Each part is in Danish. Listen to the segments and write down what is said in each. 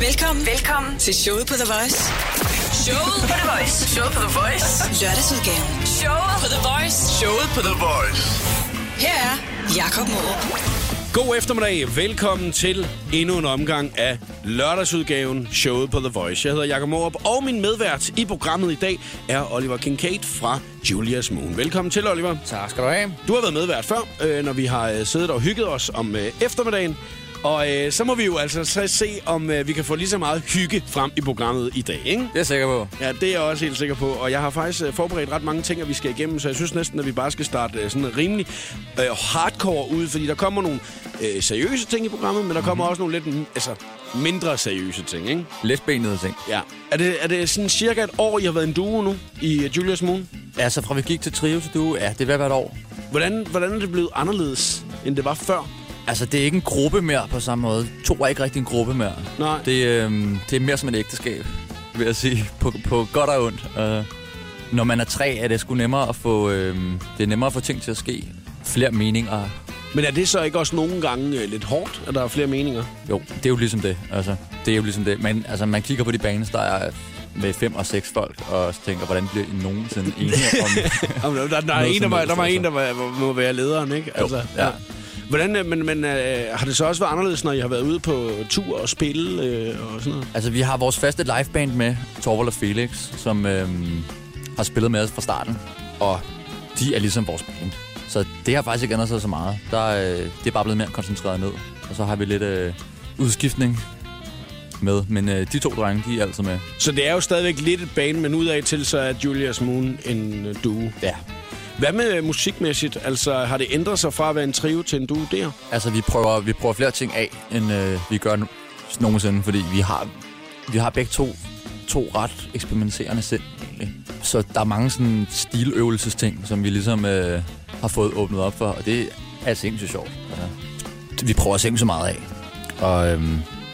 Velkommen, velkommen til showet på The Voice. Showet på The Voice. Showet på The Voice. Lørdagsudgaven. Showet på The Voice. Showet på The Voice. Her er Jakob Morup. God eftermiddag. Velkommen til endnu en omgang af lørdagsudgaven showet på The Voice. Jeg hedder Jakob Morup, og min medvært i programmet i dag er Oliver Kincaid fra Julius Moon. Velkommen til, Oliver. Tak skal du have. Du har været medvært før, øh, når vi har øh, siddet og hygget os om øh, eftermiddagen. Og øh, så må vi jo altså så se, om øh, vi kan få lige så meget hygge frem i programmet i dag, ikke? Det er jeg sikker på. Ja, det er jeg også helt sikker på. Og jeg har faktisk øh, forberedt ret mange ting, at vi skal igennem, så jeg synes næsten, at vi bare skal starte øh, sådan rimelig øh, hardcore ud, fordi der kommer nogle øh, seriøse ting i programmet, men der kommer også nogle lidt mm, altså, mindre seriøse ting, ikke? Letbenede ting. Ja. Er det, er det sådan cirka et år, I har været en duo nu i øh, Julius Moon? Altså, fra vi gik til Trio til du, ja, det er et år. Hvordan, hvordan er det blevet anderledes, end det var før? Altså, det er ikke en gruppe mere på samme måde. To er ikke rigtig en gruppe mere. Nej. Det, øh, det er mere som et ægteskab, vil jeg sige, på, på godt og ondt. Uh, når man er tre, er det sgu nemmere at få, øh, det er nemmere at få ting til at ske. Flere meninger. Men er det så ikke også nogle gange øh, lidt hårdt, at der er flere meninger? Jo, det er jo ligesom det. Altså, det er jo ligesom det. Men altså, man kigger på de baner, der er med fem og seks folk, og tænker, hvordan bliver I nogensinde enige om... Jamen, der, der, er en, der, var, der var en, altså. der var, må være lederen, ikke? Altså, Jo, ja. Hvordan, øh, men, men øh, har det så også været anderledes, når I har været ude på tur og spille øh, og sådan noget? Altså, vi har vores faste liveband med, Torvald og Felix, som øhm, har spillet med os fra starten. Og de er ligesom vores band. Så det har faktisk ikke ændret sig så meget. Der, øh, det er bare blevet mere koncentreret ned. Og så har vi lidt øh, udskiftning med. Men øh, de to drenge, de er altid med. Så det er jo stadigvæk lidt et bane, men ud af til, så er Julius Moon en øh, duo. Ja. Hvad med øh, musikmæssigt? Altså, har det ændret sig fra at være en trio til en duo der? Altså, vi prøver, vi prøver flere ting af, end øh, vi gør nu- nogensinde. Fordi vi har, vi har begge to, to ret eksperimenterende sind, egentlig. Så der er mange sådan stiløvelsesting, som vi ligesom øh, har fået åbnet op for. Og det er altså sindssygt sjovt. Altså, vi prøver sindssygt så meget af. Og øh,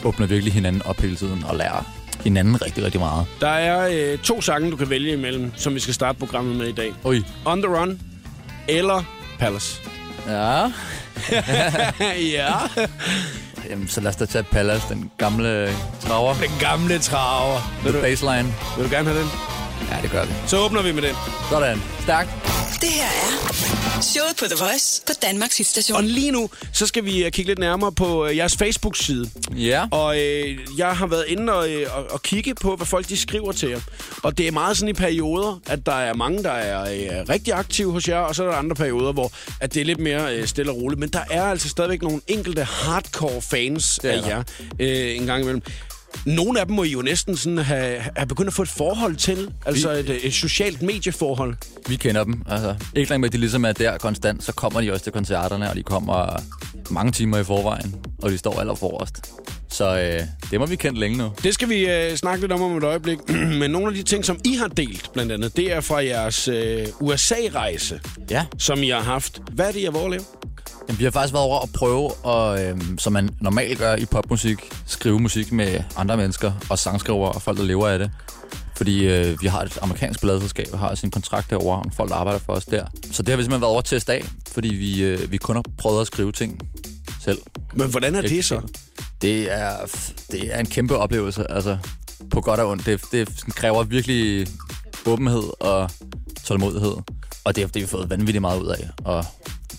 åbner virkelig hinanden op hele tiden og lærer hinanden rigtig, rigtig meget. Der er øh, to sange, du kan vælge imellem, som vi skal starte programmet med i dag. Oj. On the Run eller Palace. Ja. ja. Jamen, så lad os da tage Palace, den gamle traver. Den gamle traver. Vil du, Baseline. vil du gerne have den? Ja, det gør vi. Så åbner vi med den. Sådan. Stærkt. Det her er showet på The Voice på Danmarks Og hitstation. lige nu, så skal vi øh, kigge lidt nærmere på øh, jeres Facebook-side. Ja. Og øh, jeg har været inde og, øh, og, og kigge på, hvad folk de skriver til jer. Og det er meget sådan i perioder, at der er mange, der er øh, rigtig aktive hos jer, og så er der andre perioder, hvor at det er lidt mere øh, stille og roligt. Men der er altså stadigvæk nogle enkelte hardcore fans af jer øh, en gang imellem. Nogle af dem må I jo næsten sådan have, have begyndt at få et forhold til. Altså et, øh, et socialt medieforhold. Vi kender dem. Altså, ikke langt med, at de ligesom er der konstant, så kommer de også til koncerterne, og de kommer mange timer i forvejen, og de står aller forrest. Så øh, det må vi kende længe nu. Det skal vi øh, snakke lidt om om et øjeblik. Men nogle af de ting, som I har delt, blandt andet, det er fra jeres øh, USA-rejse, Ja. som I har haft. Hvad er det, I har lave? Jamen, vi har faktisk været over at prøve, at, øh, som man normalt gør i popmusik, skrive musik med andre mennesker og sangskrivere og folk, der lever af det. Fordi øh, vi har et amerikansk pladselskab og har sin kontrakt derovre, og folk, der arbejder for os der. Så det har vi simpelthen været over til at af, fordi vi, øh, vi kun har prøvet at skrive ting selv. Men hvordan er det så? Det er, det er en kæmpe oplevelse, altså på godt og ondt. Det, det kræver virkelig åbenhed og tålmodighed. Og det har det har vi fået vanvittigt meget ud af at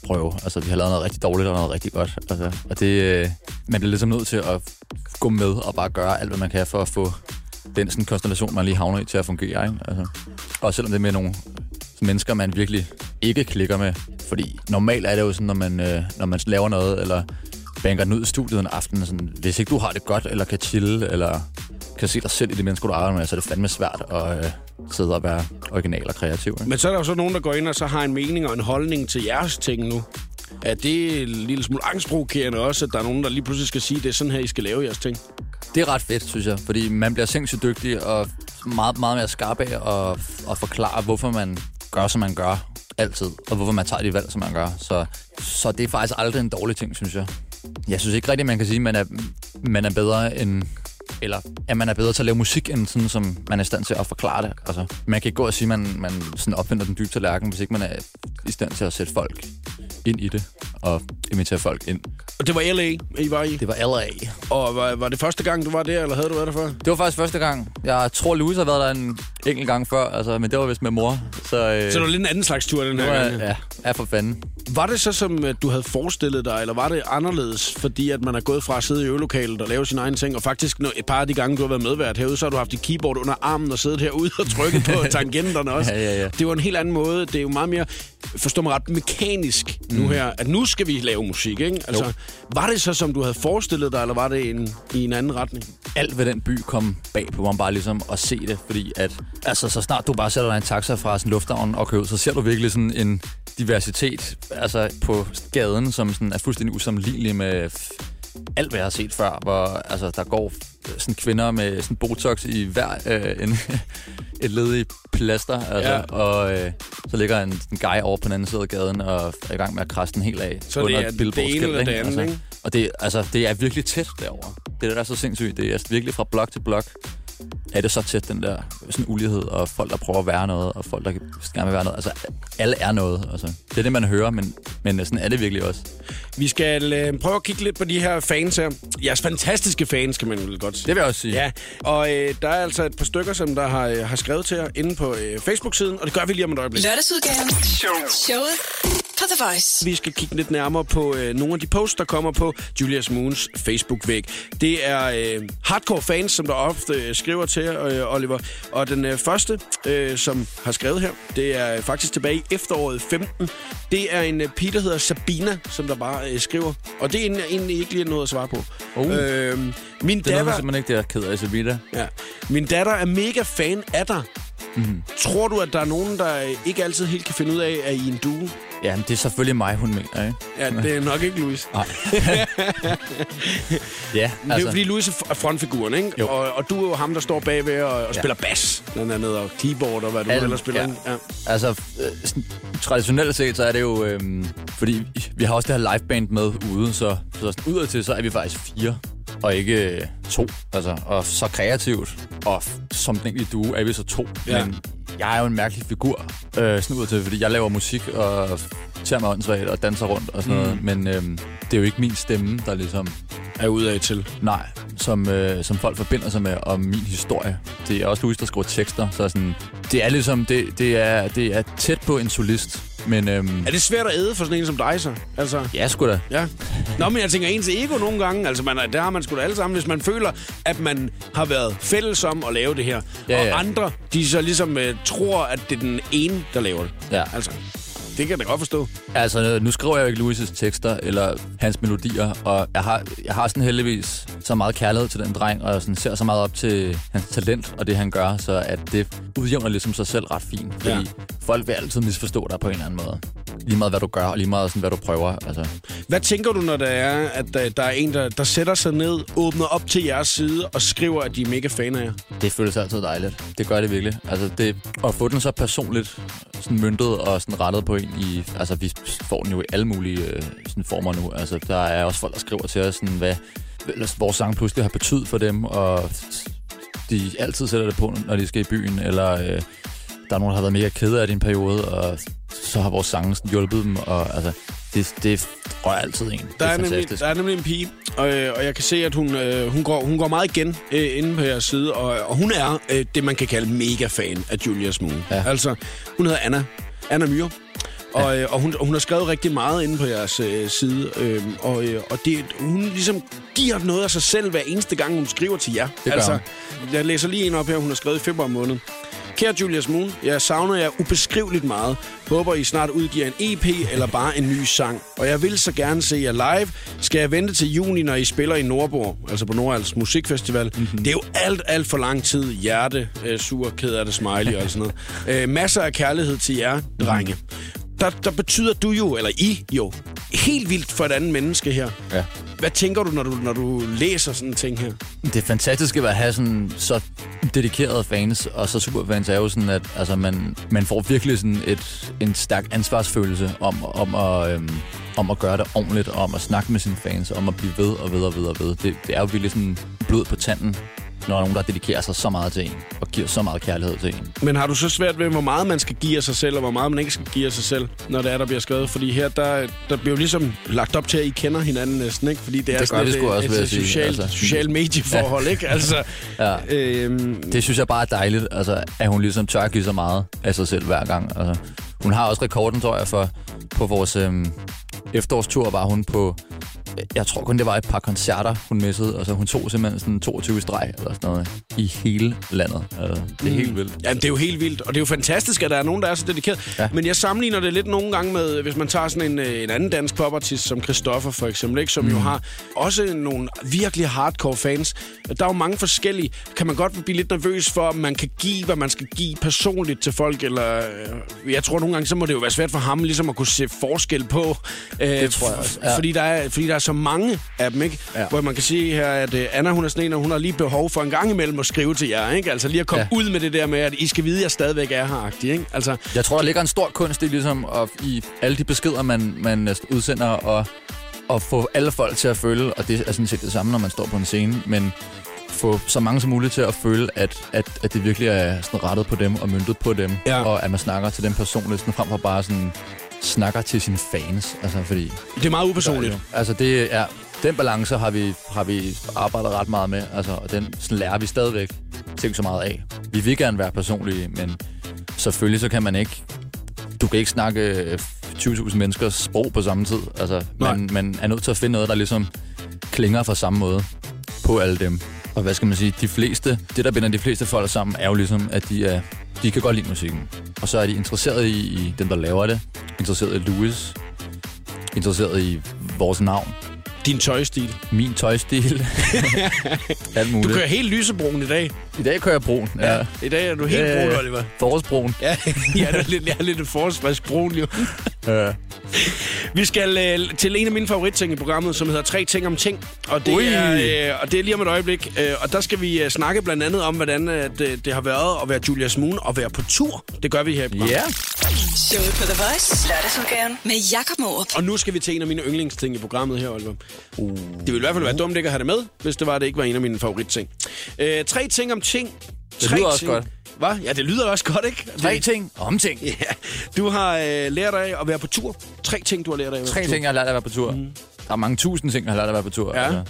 prøve. Altså, vi har lavet noget rigtig dårligt og noget rigtig godt. Altså, og det, øh, man bliver ligesom nødt til at gå med og bare gøre alt, hvad man kan for at få den sådan, konstellation, man lige havner i, til at fungere. Ikke? Altså, og selvom det er med nogle mennesker, man virkelig ikke klikker med. Fordi normalt er det jo sådan, når man, øh, når man laver noget, eller banker den ud i studiet en aften, sådan, hvis ikke du har det godt, eller kan chille, eller kan se dig selv i de mennesker, du arbejder med, så er det fandme svært at øh, sidde og være original og kreativ. Ikke? Men så er der jo så nogen, der går ind og så har en mening og en holdning til jeres ting nu. Er det en lille smule angstprovokerende også, at der er nogen, der lige pludselig skal sige, at det er sådan her, I skal lave jeres ting? Det er ret fedt, synes jeg, fordi man bliver sindssygt dygtig og meget, meget mere skarp af at, at forklare, hvorfor man gør, som man gør altid, og hvorfor man tager de valg, som man gør. Så, så det er faktisk aldrig en dårlig ting, synes jeg. Jeg synes ikke rigtigt, man kan sige, at man er, man er bedre end eller at man er bedre til at lave musik, end sådan, som man er i stand til at forklare det. Altså, man kan ikke gå og sige, at man, man sådan opfinder den dybe tallerken, hvis ikke man er i stand til at sætte folk ind i det. og invitere folk ind. Og det var L.A., I var i? Det var LA. Og var, var det første gang, du var der, eller havde du været der før? Det var faktisk første gang. Jeg tror, Louise har været der en enkelt gang før, altså, men det var vist med mor. Så, øh, Så det var lidt en anden slags tur, den her var, gang. ja, ja, for fanden. Var det så, som at du havde forestillet dig, eller var det anderledes, fordi at man er gået fra at sidde i øvelokalet og lave sin egen ting, og faktisk når et par af de gange, du har været medvært herude, så har du haft dit keyboard under armen og siddet herude og trykket på tangenterne også. Ja, ja, ja. Det var en helt anden måde. Det er jo meget mere, forstå mig ret, mekanisk nu her, at nu skal vi lave musik, ikke? Altså, var det så, som du havde forestillet dig, eller var det en, i en anden retning? alt ved den by kom bag på mig bare ligesom at se det, fordi at altså, så snart du bare sætter dig en taxa fra sådan lufthavn og kører ud, så ser du virkelig sådan en diversitet altså på gaden, som sådan er fuldstændig usammenlignelig med alt, hvad jeg har set før, hvor altså, der går sådan kvinder med sådan botox i hver øh, en, et led i plaster, altså, Ja. og øh, så ligger en, en guy over på den anden side af gaden og er i gang med at krasse den helt af. Så det er et det ene eller det andet, altså, ikke? Og det, altså, det er virkelig tæt derovre. Det er der er så sindssygt. Det er virkelig fra blok til blok er det så tæt, den der sådan ulighed, og folk, der prøver at være noget, og folk, der gerne vil være noget. Altså, alle er noget. Altså. Det er det, man hører, men, men sådan er det virkelig også. Vi skal øh, prøve at kigge lidt på de her fans her. Jeres fantastiske fans, kan man vel godt sige. Det vil jeg også sige. Ja, og øh, der er altså et par stykker, som der har, øh, har skrevet til jer inde på øh, Facebook-siden, og det gør vi lige om et øjeblik. Lørdagsudgaven. Showet på The Voice. Vi skal kigge lidt nærmere på øh, nogle af de posts, der kommer på Julius Moons Facebook-væg. Det er øh, hardcore fans, som der ofte øh, skriver til jer, øh, Oliver. Og den øh, første, øh, som har skrevet her, det er faktisk tilbage i efteråret 15. Det er en øh, pige, der hedder Sabina, som der bare øh, skriver. Og det er egentlig- egentlig ikke lige noget at svare på. Oh. Øh, min Det er datter... simpelthen ikke, det er ked af, Sabita. Ja. Min datter er mega fan af dig. Mm-hmm. Tror du, at der er nogen, der ikke altid helt kan finde ud af, at I er en duo? Ja, men det er selvfølgelig mig, hun mener, ikke? Ja, det er nok ikke Louis. Nej. ja, Altså. Det er jo fordi, Louis er frontfiguren, ikke? Jo. Og, og du er jo ham, der står bagved og, og ja. spiller bas, blandt andet, og keyboard og hvad du Alt, ellers spiller. ja. Ja. Altså, øh, traditionelt set, så er det jo... Øhm, fordi vi har også det her liveband med ude, så, så udadtil, så er vi faktisk fire, og ikke øh, to. Altså, og så kreativt, og som den egentlige duo er vi så to. Ja. Men jeg er jo en mærkelig figur, øh, sådan udadtil, fordi jeg laver musik og ser mig åndssvagt og danser rundt og sådan mm. noget. Men øhm, det er jo ikke min stemme, der ligesom Er ude af til. Nej, som, øh, som folk forbinder sig med, og min historie. Det er også Louise, der skriver tekster, så sådan, det er ligesom, det, det, er, det er tæt på en solist, men øhm, Er det svært at æde for sådan en som dig, så? Altså, ja, sgu da. ja. Nå, men jeg tænker, ens ego nogle gange, altså man, er- der har man sgu da alle sammen, hvis man føler, at man har været fælles om at lave det her. Ja, og ja. andre, de så ligesom uh, tror, at det er den ene, der laver det. Ja. Altså, det kan jeg da godt forstå. Altså, nu skriver jeg jo ikke Louis' tekster eller hans melodier, og jeg har, jeg har sådan heldigvis så meget kærlighed til den dreng, og sådan ser så meget op til hans talent og det, han gør, så at det udjævner ligesom sig selv ret fint. Fordi ja. folk vil altid misforstå dig på en eller anden måde. Lige meget, hvad du gør, og lige meget, sådan, hvad du prøver. Altså, Hvad tænker du, når der er, at der, der er en, der, der sætter sig ned, åbner op til jeres side og skriver, at de er mega fan af jer? Det føles altid dejligt. Det gør det virkelig. Altså, det, at få den så personligt sådan møntet og sådan rettet på en i... Altså, vi får den jo i alle mulige øh, sådan former nu. Altså, der er også folk, der skriver til os, sådan, hvad hvad vores sang pludselig har betydet for dem, og de altid sætter det på, når de skal i byen, eller øh, der er nogen, der har været mega kede af din periode, og så har vores sange hjulpet dem, og altså, det, det rører altid en. Det Der er, er, nemlig, der er nemlig en pige, og, øh, og jeg kan se, at hun, øh, hun, går, hun går meget igen øh, inde på jeres side, og, og hun er øh, det, man kan kalde mega-fan af Julius Moon. Ja. Altså, hun hedder Anna. Anna Myhre. Og, øh, og, hun, og hun har skrevet rigtig meget inde på jeres øh, side, øh, og, øh, og det, hun ligesom giver noget af sig selv hver eneste gang, hun skriver til jer. gør altså, jeg læser lige en op her, hun har skrevet i februar måned. Kære Julius Moon, jeg savner jer ubeskriveligt meget. Håber, I snart udgiver en EP eller bare en ny sang. Og jeg vil så gerne se jer live. Skal jeg vente til juni, når I spiller i Nordborg, altså på Nordals Musikfestival? Mm-hmm. Det er jo alt, alt for lang tid. Hjerte, øh, sur, ked af det, smiley og sådan noget. Øh, masser af kærlighed til jer, drenge. Der, der betyder du jo, eller I jo, helt vildt for et andet menneske her. Ja. Hvad tænker du, når du, når du læser sådan en ting her? Det fantastiske ved at have sådan så dedikerede fans og så superfans er jo sådan, at altså, man, man får virkelig sådan et, en stærk ansvarsfølelse om, om, at, øhm, om at gøre det ordentligt, og om at snakke med sine fans, og om at blive ved og ved og ved og ved. Det, det er jo virkelig sådan blod på tanden når der er nogen, der dedikerer sig så meget til en, og giver så meget kærlighed til en. Men har du så svært ved, hvor meget man skal give af sig selv, og hvor meget man ikke skal give af sig selv, når det er, der bliver skrevet? Fordi her, der, der bliver jo ligesom lagt op til, at I kender hinanden næsten, ikke? Fordi det er Det et, det sgu også, et, et sige. socialt, Altså, social medieforhold, ikke? Altså, Ja. øhm, Det synes jeg bare er dejligt, altså, at hun ligesom tør give så meget af sig selv hver gang. Altså, hun har også rekorden, tror jeg, for på vores øhm, efterårstur var hun på... Jeg tror kun, det var et par koncerter, hun missede. Altså, hun tog simpelthen sådan 22 streg eller sådan noget i hele landet. Altså, det er helt vildt. Jamen, det er jo helt vildt, og det er jo fantastisk, at der er nogen, der er så dedikeret. Ja. Ja. Men jeg sammenligner det lidt nogle gange med, hvis man tager sådan en, øh, en anden dansk popartist som Christoffer for eksempel, ikke? som mm. jo har også nogle virkelig hardcore fans. Der er jo mange forskellige. Kan man godt blive lidt nervøs for, om man kan give, hvad man skal give personligt til folk, eller øh, jeg tror nogle gange, så må det jo være svært for ham ligesom at kunne se forskel på. Øh, det tror jeg også, ja. Fordi der, er, fordi der er så mange af dem, ikke? Ja. Hvor man kan sige her, at øh, Anna, hun er sådan en, og hun har lige behov for en gang imellem at skrive til jer, ikke? Altså lige at komme ja. Ud med det der med, at I skal vide, at jeg stadigvæk er her, ikke? Altså, Jeg tror, der ligger en stor kunst i, ligesom, at, i alle de beskeder, man, man udsender, og, og få alle folk til at føle, og det er sådan set det samme, når man står på en scene, men få så mange som muligt til at føle, at, at, at det virkelig er sådan rettet på dem og møntet på dem, Ja. og at man snakker til dem personligt, sådan frem for bare sådan snakker til sine fans, altså fordi... det er meget upersonligt. Altså det er, den balance har vi, har vi arbejdet ret meget med, altså, og den sådan lærer vi stadigvæk ting så meget af. Vi vil gerne være personlige, men selvfølgelig så kan man ikke, du kan ikke snakke øh, 20.000 menneskers sprog på samme tid. Altså, Nej. man, man er nødt til at finde noget, der ligesom klinger på samme måde på alle dem. Og hvad skal man sige, de fleste, det der binder de fleste folk sammen, er jo ligesom, at de, er, de kan godt lide musikken. Og så er de interesseret i, i dem, der laver det, interesseret i Louis, interesseret i vores navn, Din tøjstil. min tøjstil, alt Du muligt. kører helt lysebrun i dag. I dag kører jeg brun. Ja. ja. I dag er du helt Øh, brun, Oliver. Forårsbrun. Ja, jeg er lidt, jeg er lidt forårsfrisk brun, jo. Ja. Vi skal øh, til en af mine favoritting i programmet, som hedder Tre ting om ting. Og det, Ui. er, øh, og det er lige om et øjeblik. Øh, og der skal vi øh, snakke blandt andet om, hvordan øh, det, det har været at være Julius Moon og være på tur. Det gør vi her i programmet. Ja. Showet på The Voice. Lørdagsudgaven med Jakob Morup. Og nu skal vi til en af mine yndlingsting i programmet her, Oliver. Uh. Det ville i hvert fald være dumt ikke at have det med, hvis det var, det ikke var en af mine favoritting. Øh, tre ting om ting. Det Tre lyder også ting. godt. Hvad? Ja, det lyder også godt, ikke? Tre Det- ting om ting. Ja, du har øh, lært af at være på tur. Tre ting, du har lært af at være Tre på tur. ting, jeg har lært at være på tur. Mm. Der er mange tusind ting, jeg har lært at være på tur. Ja.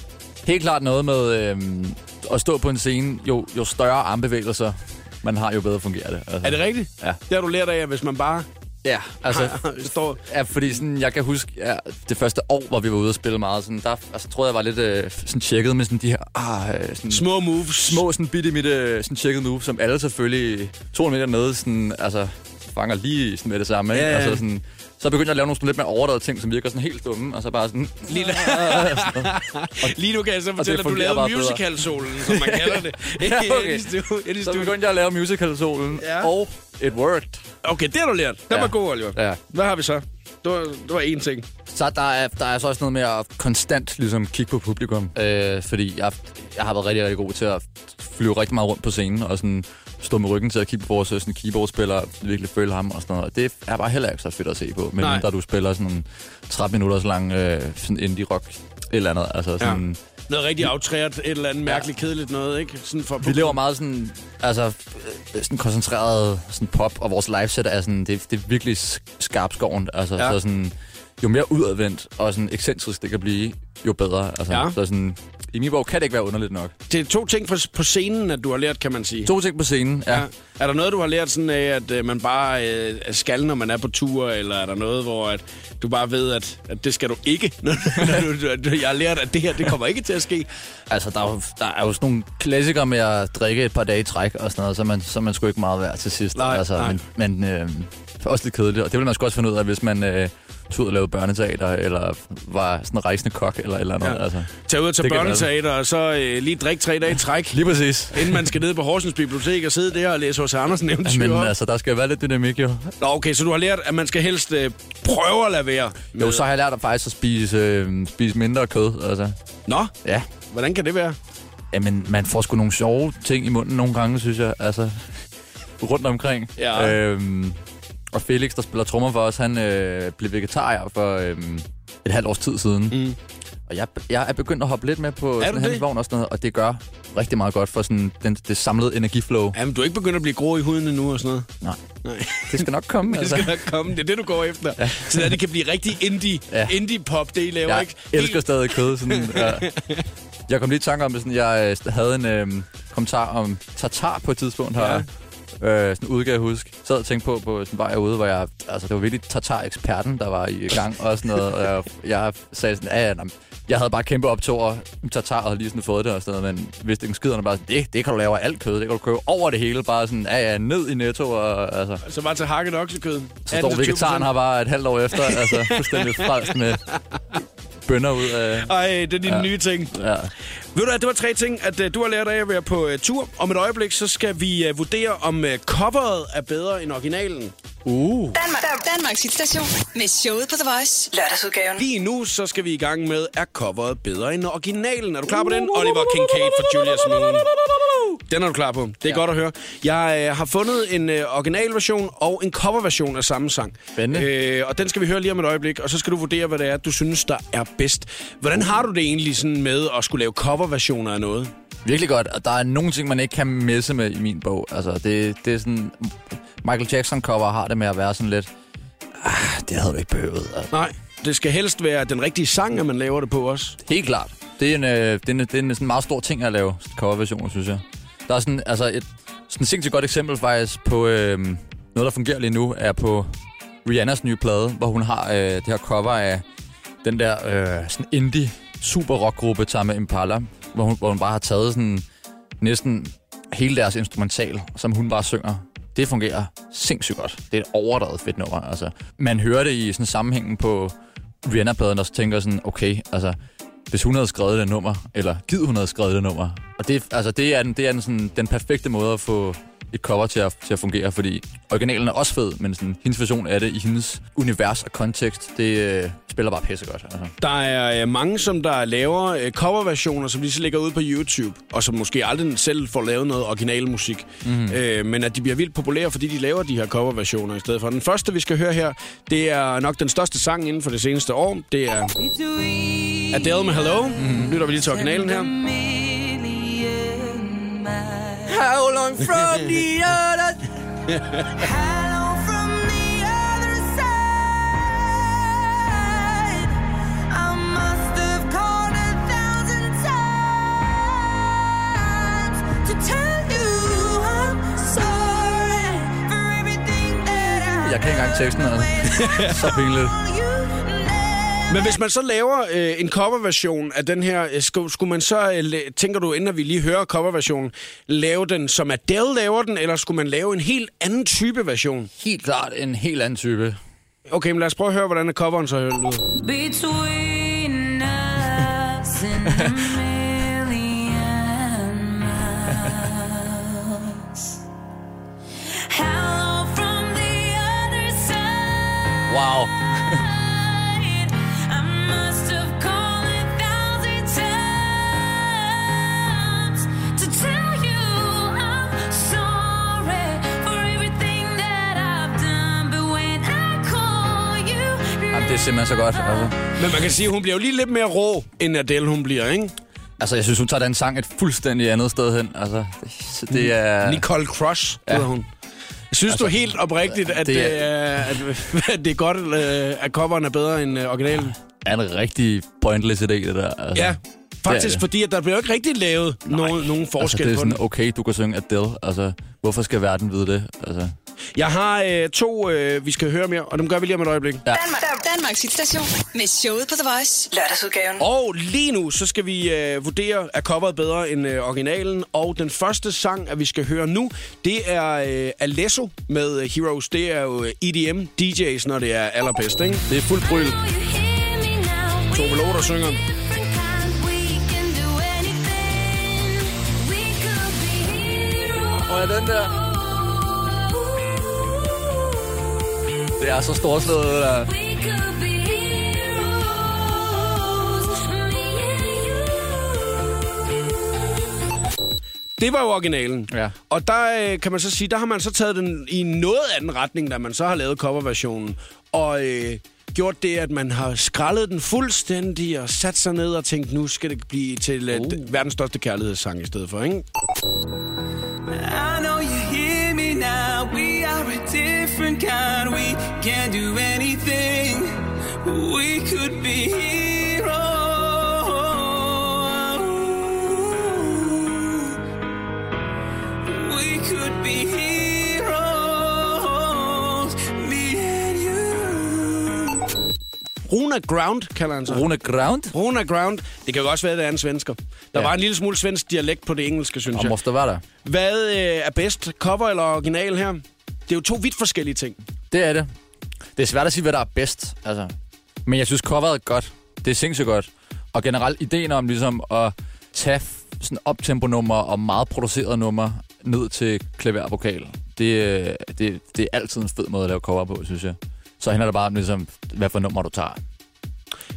Helt klart noget med øhm, at stå på en scene. Jo, jo større armbevægelser man har, jo bedre fungerer det. Altså. Er det rigtigt? Ja. Det har du lært af, at hvis man bare Ja, altså... står... Ja, fordi sådan, jeg kan huske, ja, det første år, hvor vi var ude og spille meget, sådan, der altså, troede jeg var lidt øh, sådan tjekket med sådan de her ah, øh, sådan, Små moves. små sådan bitte mitte sådan tjekket move, som alle selvfølgelig 200 meter nede sådan, altså, fanger lige sådan med det samme. Ikke? Ja, ja. Altså, sådan, så begyndte jeg at lave nogle sådan lidt mere overdrevet ting, som virker sådan helt dumme, og så bare sådan... Lige, Lige nu kan jeg så det fortælle, at du lavede musical-solen, som man kalder det. Ja, okay. Så begyndte jeg at lave musical-solen, Ja. og it worked. Okay, det har du lært. Den Ja. var god, Oliver. Ja. Hvad har vi så? Det var, det var én ting. Så der er, der er så også noget med at konstant ligesom, kigge på publikum. Øh, fordi jeg, jeg har været rigtig, rigtig god til at flyve rigtig meget rundt på scenen, og sådan stå med ryggen til at kigge på vores sådan, keyboardspiller, virkelig føle ham og sådan noget. Det er bare heller ikke så fedt at se på, men mindre du spiller sådan en 13 minutter så lang øh, sådan indie-rock et eller andet. Altså, sådan, ja. Noget rigtig aftræret, et eller andet mærkeligt kedeligt noget, ikke? Sådan for Vi lever meget sådan, altså, øh, sådan koncentreret sådan pop, og vores liveset er sådan, det, det er virkelig sk- skarpskoven. Altså, Ja. ja. så sådan, jo mere udadvendt og sådan ekscentrisk det kan blive, jo bedre. Altså, Ja. ja. så sådan, i min bog kan det ikke være underligt nok. Det er to ting på, scenen, at du har lært, kan man sige. To ting på scenen, ja. Ja. Er der noget, du har lært sådan af, at øh, man bare øh, skal, når man er på tur, eller er der noget, hvor at du bare ved, at, at det skal du ikke? når du, du, jeg har lært, at det her, det kommer ikke til at ske. Altså, der er, jo, der er jo sådan nogle klassikere med at drikke et par dage i træk og sådan noget, så man, så man sgu ikke meget værd til sidst. Nej, altså, nej. Men, men øh, også lidt kedeligt, og det vil man sgu også finde ud af, hvis man øh, tog ud og lavede børneteater, eller var sådan en rejsende kok, eller eller andet. Ja. Ja. Altså. Tag ud og tage børneteater, og så øh, lige drikke tre dage i træk, Lige præcis. inden man skal ned på Horsens Bibliotek og sidde der og læse hos Andersen eventyr Men op. altså, der skal være lidt dynamik, jo. Nå, okay, så du har lært, at man skal helst øh, prøve at lade være. med- Jo, så har jeg lært at faktisk at spise, øh, spise mindre kød, altså. Nå, Ja. hvordan kan det være? Jamen, man får sgu nogle sjove ting i munden nogle gange, synes jeg. Altså, rundt omkring. Ja. Øhm, og Felix, der spiller trommer for os, han øh, blev vegetar for øh, et halvt års tid siden. Mm. Og jeg, jeg er begyndt at hoppe lidt med på Er sådan det? vogn og sådan noget, og det gør rigtig meget godt for sådan den, det samlede energiflow. Jamen, du er ikke begyndt at blive grå i huden endnu og sådan noget? Nej, Nej. det skal nok komme. Det altså. skal nok komme. Det er det, du går efter. Ja. Så at det kan blive rigtig indie, ja. Ja. indie-pop, det I laver, Jeg ikke? elsker stadig kød. Sådan, ja. Jeg kom lige i tanke om det, sådan, jeg øh, havde en øh, kommentar om tartar på et tidspunkt her. Ja. Øh, sådan udgav jeg huske. Sad og tænkte på, på sådan vej herude, hvor jeg... Altså, det var virkelig tartar-eksperten, der var i gang og sådan noget. Og jeg, jeg sagde sådan, ja, jeg havde bare kæmpe optog tartar og havde lige sådan fået det og sådan noget, men vidste ikke skiderne bare sådan, det, det kan du lave af alt kød, det kan du købe over det hele, bare sådan, ja, ja, ned i netto og altså. Så bare til hakket oksekød. Så står vegetaren her bare et halvt år efter, altså fuldstændig frelst med bønder ud af... Ej, det er dine ja. nye ting. Ja. Ved du hvad, det var tre ting, at uh, du har lært af at være på uh, tur. Om et øjeblik, så skal vi uh, vurdere, om uh, coveret er bedre end originalen. Uh. Danmark, Danmarks hitstation med showet på The Voice. Lørdagsudgaven. Lige nu, så skal vi i gang med, er coveret bedre end originalen? Er du klar på den? Oliver Kincaid for Julius Moon. Den er du klar på. Det er ja. godt at høre. Jeg øh, har fundet en øh, originalversion og en coverversion af samme sang. Spændende. Øh, og den skal vi høre lige om et øjeblik, og så skal du vurdere, hvad det er, du synes, der er bedst. Hvordan har du det egentlig sådan med at skulle lave coverversioner af noget? Virkelig godt, og der er nogle ting, man ikke kan misse med i min bog. Altså, det, det er sådan... Michael Jackson cover har det med at være sådan lidt... Ah, det havde du ikke behøvet. Altså. Nej, det skal helst være den rigtige sang, at man laver det på også. Helt klart. Det er en, øh, det er en, det er en sådan meget stor ting at lave coverversioner, synes jeg. Der er sådan, altså et sådan sindssygt godt eksempel faktisk på øh, noget, der fungerer lige nu, er på Rihannas nye plade, hvor hun har øh, det her cover af den der øh, sådan indie super rockgruppe Tame Impala, hvor hun, hvor hun bare har taget sådan næsten hele deres instrumental, som hun bare synger. Det fungerer sindssygt godt. Det er et overdrevet fedt nummer. Altså, man hører det i sådan sammenhængen på Rihanna-pladen, og så tænker sådan, okay, altså, hvis hun havde skrevet det nummer, eller givet hun havde skrevet det nummer. Og det, altså, det er, den, det er den, sådan, den perfekte måde at få et cover til at, til at fungere, fordi originalen er også fed, men sådan, hendes version af det i hendes univers og kontekst, det øh, spiller bare pissegodt. Altså. Der er øh, mange, som der laver øh, coverversioner, som de så lægger ud på YouTube, og som måske aldrig selv får lavet noget original musik. Mm. Øh, men at de bliver vildt populære, fordi de laver de her coverversioner i stedet for. Den første, vi skal høre her, det er nok den største sang inden for det seneste år. Det er Adele med Hello. Mm. Lytter vi lige til originalen her. How long from the other... Jeg kan ikke engang teksten, altså. Så pinligt. Men hvis man så laver øh, en coverversion af den her, øh, skulle, skulle man så, øh, tænker du, inden vi lige hører coverversionen, lave den som Adele laver den, eller skulle man lave en helt anden type version? Helt klart en helt anden type. Okay, men lad os prøve at høre, hvordan coveren så lyder. Between us and a million miles. Hello from the other side. Wow. Simpelthen så godt. Altså. Men man kan sige, at hun bliver jo lige lidt mere rå, end Adele hun bliver, ikke? altså, jeg synes, hun tager den sang et fuldstændig andet sted hen. Altså, det, det er... Nicole Crush, Ja. hedder hun. Synes altså, du helt oprigtigt, at det, det er, at, at det er godt, øh, at coveren er bedre end øh, originalen? er en rigtig pointless idé, det der. Altså, Ja, faktisk, det. fordi at der bliver ikke rigtig lavet nogen, nogen altså, forskel det er på sådan, den. okay, du kan synge Adele. Altså, hvorfor skal verden vide det? Altså, Jeg har øh, to, øh, vi skal høre mere, og dem gør vi lige om et øjeblik. Ja. Danmark, Danmarks hitstation med showet på The Voice. Lørdagsudgaven. Og lige nu, så skal vi øh, vurdere, er coveret bedre end øh, originalen. Og den første sang, at vi skal høre nu, det er øh, Alesso med øh, Heroes. Det er jo øh, EDM DJ's, når det er allerbedst, ikke? Det er fuldt bryl. Tove Lo, der synger. Er den der? Det er så storslået, det der. Det var jo originalen. Ja. Og der øh, kan man så sige, der har man så taget den i noget anden retning, da man så har lavet coverversionen. Og øh, gjort det, at man har skrællet den fuldstændig og sat sig ned og tænkt, nu skal det blive til uh. verdens største kærlighedssang i stedet for, ikke? We can do anything. We could be heroes. We could be heroes. Me and you. Runa Ground kalder han sig. Rune Ground? Runa Ground. Det kan jo også være, at det er en svensker. Der Ja. var en lille smule svensk dialekt på det engelske, synes Og jeg. måste være der. Hvad øh, er bedst, cover eller original her? Det er jo to vidt forskellige ting. Det er det. Det er svært at sige, hvad der er bedst. Altså. Men jeg synes, coveret er godt. Det er sindssygt godt. Og generelt ideen om ligesom at tage sådan optempo-nummer og meget produceret nummer ned til klavervokal, det, øh, det, det er altid en fed måde at lave cover på, synes jeg. Så handler det bare om, ligesom, hvad for nummer du tager.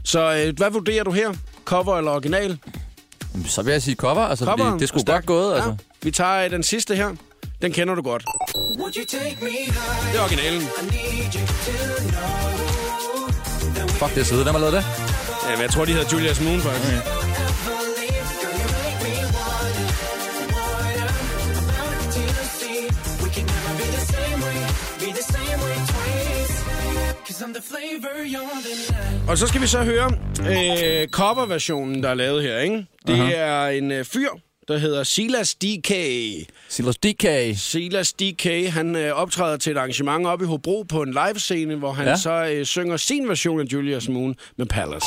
Så øh, hvad vurderer du her? Cover eller original? Så vil jeg sige cover. Altså, Cover. det, det skulle godt gået. Altså. Ja. Vi tager øh, den sidste her. Den kender du godt. Would you take me high? Det er originalen. Fuck, det er side. Hvem har lavet det? Ja, men jeg tror, de hedder Julius Moon, faktisk. Okay. Og så skal vi så høre øh, coverversionen, der er lavet her, ikke? Det Aha. er en øh, fyr, der hedder Silas DK. Silas DK. Silas DK, han øh, optræder til et arrangement oppe i Hobro på en livescene, hvor han ja. Så øh, synger sin version af Julius Moon med Palace.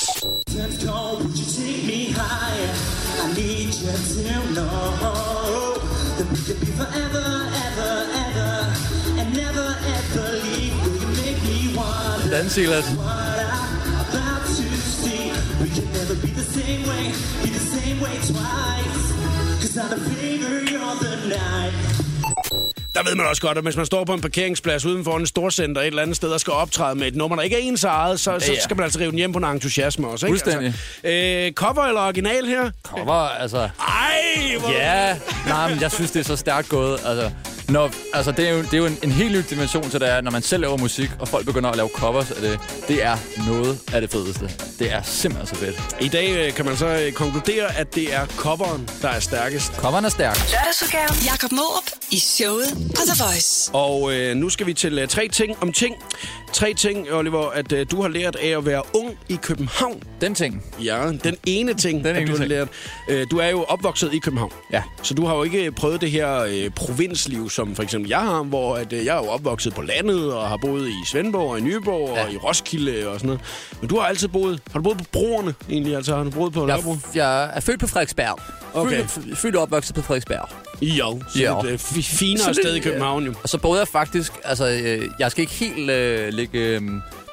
Hvordan, Silas? Der ved man også godt, at hvis man står på en parkeringsplads uden for en storcenter et eller andet sted og skal optræde med et nummer, der ikke er ens eget, så, så Ja, skal man altså rive den hjem på en entusiasme også. Ikke? Fuldstændig. Altså, øh, cover eller original her? Cover, altså... Ej, hvor... Ja, nej, men jeg synes, det er så stærkt gået. Altså, når, altså det er jo, det er jo en, en helt ny dimension til det er, når man selv laver musik, og folk begynder at lave covers af det. Det er noget af det fedeste. Det er simpelthen så fedt. I dag øh, kan man så øh, konkludere, at det er coveren, der er stærkest. Coveren er stærk. Lørdagsudgaven. Jakob Mårup i showet på The Voice. Og øh, nu skal vi til øh, tre ting om ting. Tre ting, Oliver, at øh, du har lært af at være ung i København. Den ting. Ja, den ene ting, Den at ene du har ting. lært. Øh, du er jo opvokset i København. Ja. Så du har jo ikke prøvet det her øh, provinsliv, som for eksempel jeg har, hvor at, øh, jeg er jo opvokset på landet og har boet i Svendborg og i Nyborg ja. Ja. og i Roskilde og sådan noget. Men du har altid boet... Har du boet på broerne egentlig? Altså har du boet på Jeg, Nørrebro? jeg er født på Frederiksberg. Okay. Født, født og opvokset på Frederiksberg. Jo, så Ja. det er et fi- finere Så det- sted i København jo. Og så boede jeg faktisk, altså øh, jeg skal ikke helt øh, lægge øh,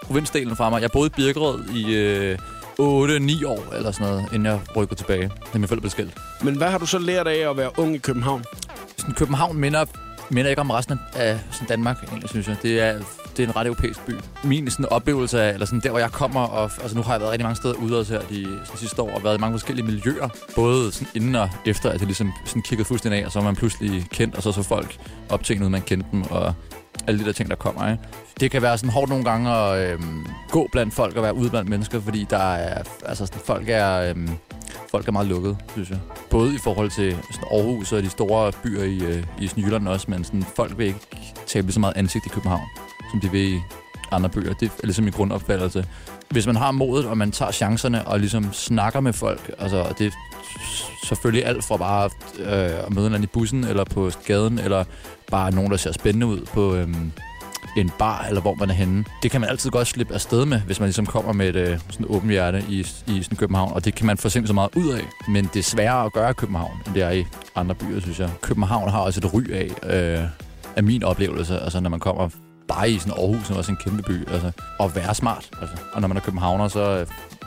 provinsdelen fra mig. Jeg boede i Birkerød i øh, 8-9 år eller sådan noget, inden jeg rykkede tilbage, da min forældre blev skilt. Men hvad har du så lært af at være ung i København? Sådan, København minder, minder ikke om resten af sådan Danmark, egentlig, synes jeg. Det er, det er en ret europæisk by. Min sådan, oplevelse af, eller sådan der, hvor jeg kommer, og altså, nu har jeg været rigtig mange steder ude også her de, de sidste år, og været i mange forskellige miljøer. Både sådan inden og efter, at det ligesom sådan kiggede fuldstændig af, og så var man pludselig kendt, og så så folk op til en, man kendte dem, og alle de der ting, der kommer. Ikke? Det kan være sådan hårdt nogle gange at øhm, gå blandt folk og være ude blandt mennesker, fordi der er, altså, sådan, folk er... Øhm, folk er meget lukket, synes jeg. Både i forhold til sådan Aarhus og de store byer i, øh, i Jylland også, men sådan, folk vil ikke tabe så meget ansigt i København, som de vil i andre bøger. Det er ligesom min grundopfattelse. Hvis man har modet, og man tager chancerne og ligesom snakker med folk, altså og det er selvfølgelig alt fra bare øh, at møde en anden i bussen, eller på gaden, eller bare nogen, der ser spændende ud på, øh, en bar, eller hvor man er henne. Det kan man altid godt slippe afsted med, hvis man ligesom kommer med et øh, sådan åbent hjerte i, i sådan København, og det kan man få så meget ud af. Men det er sværere at gøre i København, end det er i andre byer, synes jeg. København har også et ry af, øh, af min oplevelse, altså når man kommer bare i sådan Aarhus, som også en kæmpe by, altså, at være smart. Altså. Og når man er københavner, så øh,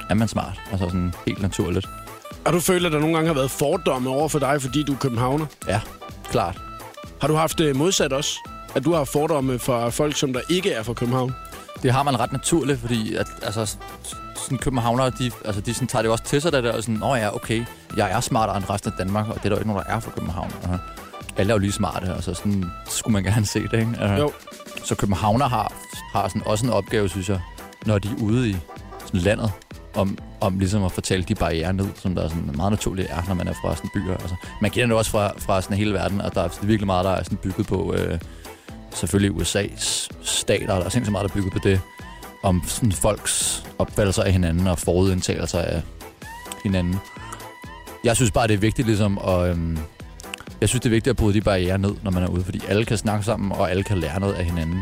er man smart, altså sådan helt naturligt. Har du følt, at der nogle gange har været fordomme over for dig, fordi du er københavner? Ja, klart. Har du haft det modsat også? At du har fordomme fra folk, som der ikke er fra København? Det har man ret naturligt, fordi at, altså, sådan københavnere, de, altså, de sådan, tager det også til sig, der, der og sådan, åh ja, okay, jeg er smartere end resten af Danmark, og det er der jo ikke nogen, der er fra København. Uh, alle er jo lige smarte, og så sådan, skulle man gerne se det, ikke? Uh, Jo. Så københavner har, har sådan, også en opgave, synes jeg, når de er ude i sådan landet, om, om ligesom at fortælle de barriere ned, som der er sådan meget naturligt er, når man er fra sådan byer. Altså, man kender det også fra, fra sådan hele verden, og der er virkelig meget, der er sådan bygget på, øh, selvfølgelig USA's stater, der er sindssygt meget, der er bygget på det, om sådan folks opfattelser af hinanden og forudindtagelser af hinanden. Jeg synes bare, det er vigtigt ligesom at... Øh, jeg synes, det er vigtigt at bryde de barriere ned, når man er ude, fordi alle kan snakke sammen, og alle kan lære noget af hinanden.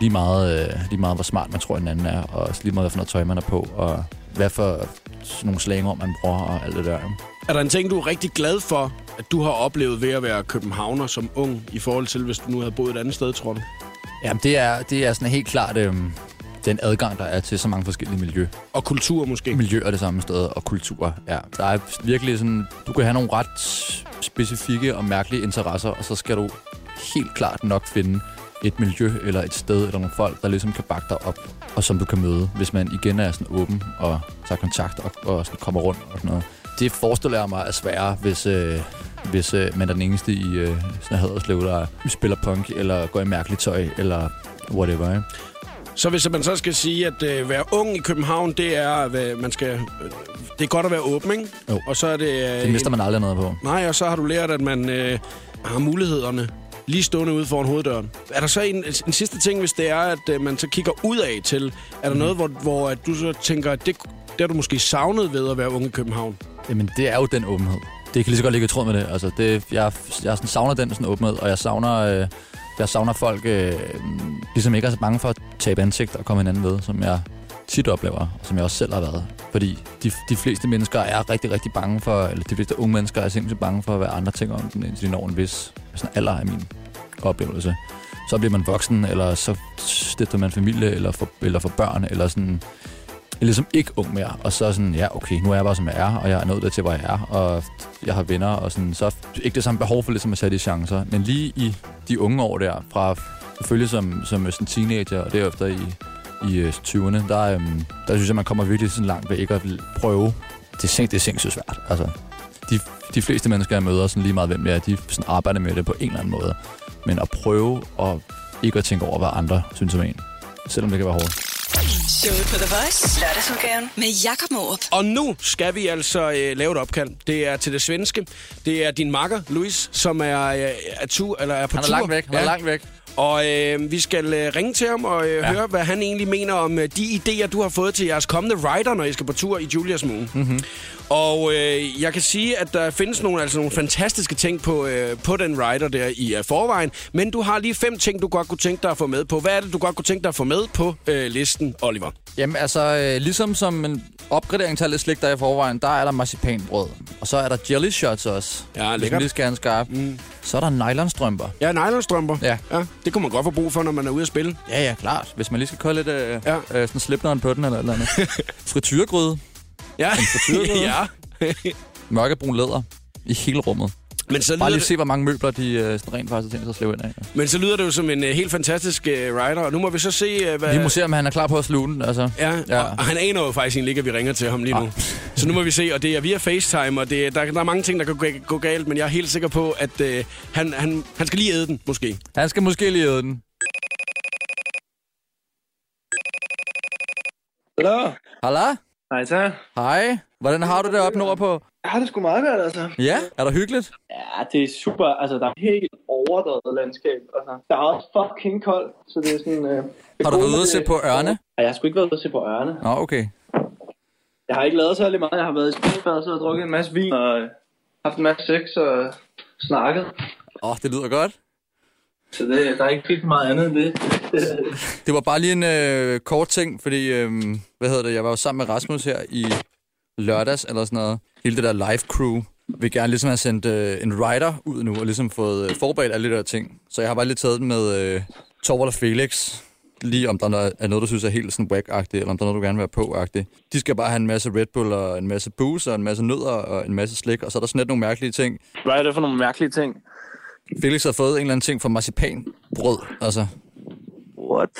Lige meget, øh, lige meget hvor smart man tror, hinanden er, og også lige meget, hvad for noget tøj man er på, og hvad for nogle slangord, man bruger, og alt det der. Er der en ting, du er rigtig glad for, at du har oplevet ved at være københavner som ung, i forhold til, hvis du nu havde boet et andet sted, tror du? Jamen, det er, det er sådan helt klart øhm, den adgang, der er til så mange forskellige miljø. Og kultur måske. miljøer det samme sted, og kultur. Ja. Der er virkelig sådan, du kan have nogle ret specifikke og mærkelige interesser, og så skal du helt klart nok finde et miljø eller et sted eller nogle folk, der ligesom kan bakke dig op, og som du kan møde, hvis man igen er sådan åben og tager kontakt og, og sådan kommer rundt og sådan noget. Det forestiller jeg mig er sværere, hvis, øh, hvis øh, man er den eneste i øh, sådan Haderslev, der spiller punk, eller går i mærkeligt tøj, eller whatever. Ikke? Så hvis man så skal sige, at øh, være ung i København, det er, at man skal, øh, det er godt at være åben, ikke? Jo. Og så er det... Øh, Det mister man aldrig noget på. Nej, og så har du lært, at man øh, har mulighederne lige stående ude foran hoveddøren. Er der så en, en sidste ting, hvis det er, at øh, man så kigger ud af til? Er der noget, hvor, hvor at du så tænker, at det, det har du måske savnet ved at være ung i København? Jamen, det er jo den åbenhed. Det kan lige så godt ligge i tråd med det. Altså, det jeg, jeg sådan savner den sådan åbenhed, og jeg savner, øh, jeg savner folk, øh, ligesom ikke er så bange for at tabe ansigt og komme hinanden ved, som jeg tit oplever, og som jeg også selv har været. Fordi de, de fleste mennesker er rigtig, rigtig bange for, eller de fleste unge mennesker er simpelthen bange for, hvad andre tænker om dem, indtil de når en vis sådan alder af min oplevelse. Så bliver man voksen, eller så stifter man familie, eller får, eller får børn, eller sådan er ligesom ikke ung mere, og så sådan, ja, okay, nu er jeg bare, som jeg er, og jeg er nået der til, hvor jeg er, og jeg har venner, og sådan, så ikke det samme behov for ligesom at sætte de chancer. Men lige i de unge år der, fra følge som, som sådan teenager, og derefter i, i øh, 20'erne, der, øhm, der synes jeg, man kommer virkelig sådan langt ved ikke at prøve. Det er, det er sindssygt svært, altså. De, de fleste mennesker, jeg møder, sådan lige meget hvem jeg er, de sådan arbejder med det på en eller anden måde. Men at prøve at ikke at tænke over, hvad andre synes om en, selvom det kan være hårdt. Showet på The Voice. Lørdagsudgaven med Jakob Morup. Og nu skal vi altså øh, lave et opkald. Det er til det svenske. Det er din makker, Louis, som er, øh, er, tur, eller er på Han er tur. langt væk, han er langt væk. Og øh, vi skal øh, ringe til ham og øh, ja. høre, hvad han egentlig mener om øh, de idéer, du har fået til jeres kommende rider, når I skal på tur i Julias Moon. Mm-hmm. Og øh, jeg kan sige, at der findes nogle, altså nogle fantastiske ting på, øh, på den rider der i øh, forvejen. Men du har lige fem ting, du godt kunne tænke dig at få med på. Hvad er det, du godt kunne tænke dig at få med på øh, listen, Oliver? Jamen altså, øh, ligesom som en opgradering til alle slik, der er i forvejen, der er der marcipanbrød. Og så er der jelly shots også. Ja, lækkert. lige skal have en skarp. Mm. Så er der nylonstrømper. Ja, nylonstrømper. Ja. ja. Det kunne man godt få brug for, når man er ude at spille. Ja, ja, klart. Hvis man lige skal kolde lidt øh, Ja. øh, sådan slipneren på den eller eller andet. Frityregryde. Ja, frityregryde. ja. Mørkebrun læder. I hele rummet. Men så, Bare lige det, se, hvor mange møbler de øh, sådan rent faktisk har tænkt sig at slæve ind af. men så lyder det jo som en uh, helt fantastisk uh, rider, og nu må vi så se, uh, hvad... Vi må se, om han er klar på at sluge den. Altså. Ja, ja. Og, og han aner jo faktisk egentlig ikke, at vi ringer til ham lige nu. Nej. Så nu må vi se, og det er via FaceTime, og det, er- der, der er mange ting, der kan gå, gå galt, men jeg er helt sikker på, at uh, han, han, han skal lige æde den, måske. Han skal måske lige æde den. Hallo? Halla? Hej så. Hej. Hvordan har du det oppe nordpå? Jeg har det sgu meget godt, altså. Ja, er der hyggeligt? Ja, det er super. Altså, der er helt overdrevet landskab. Altså, der er også fucking koldt, så det er sådan... Øh, Har du været ude at se på ørne? Nej, jeg har sgu ikke været ude at se på ørne. Nå, okay. Jeg har ikke lavet særlig meget. Jeg har været i spilbad, så har drukket en masse vin og øh, haft en masse sex og snakket. Åh, oh, det lyder godt. Så det, der er ikke helt meget andet end det. Det var bare lige en øh, kort ting, fordi, øh, hvad hedder det, jeg var jo sammen med Rasmus her i lørdags, eller sådan noget. Hele det der live crew vil gerne ligesom have sendt øh, en rider ud nu, og ligesom fået øh, forberedt alle de der ting. Så jeg har bare lige taget den med øh, Torvald og Felix, lige om der er noget, du synes er helt sådan whack-agtigt, eller om der er noget, du gerne vil være på-agtigt. De skal bare have en masse Red Bull, og en masse booze, og en masse nødder, og en masse slik, og så er der sådan lidt nogle mærkelige ting. Hvad er det for nogle mærkelige ting? Felix har fået en eller anden ting fra marcipanbrød, altså. What?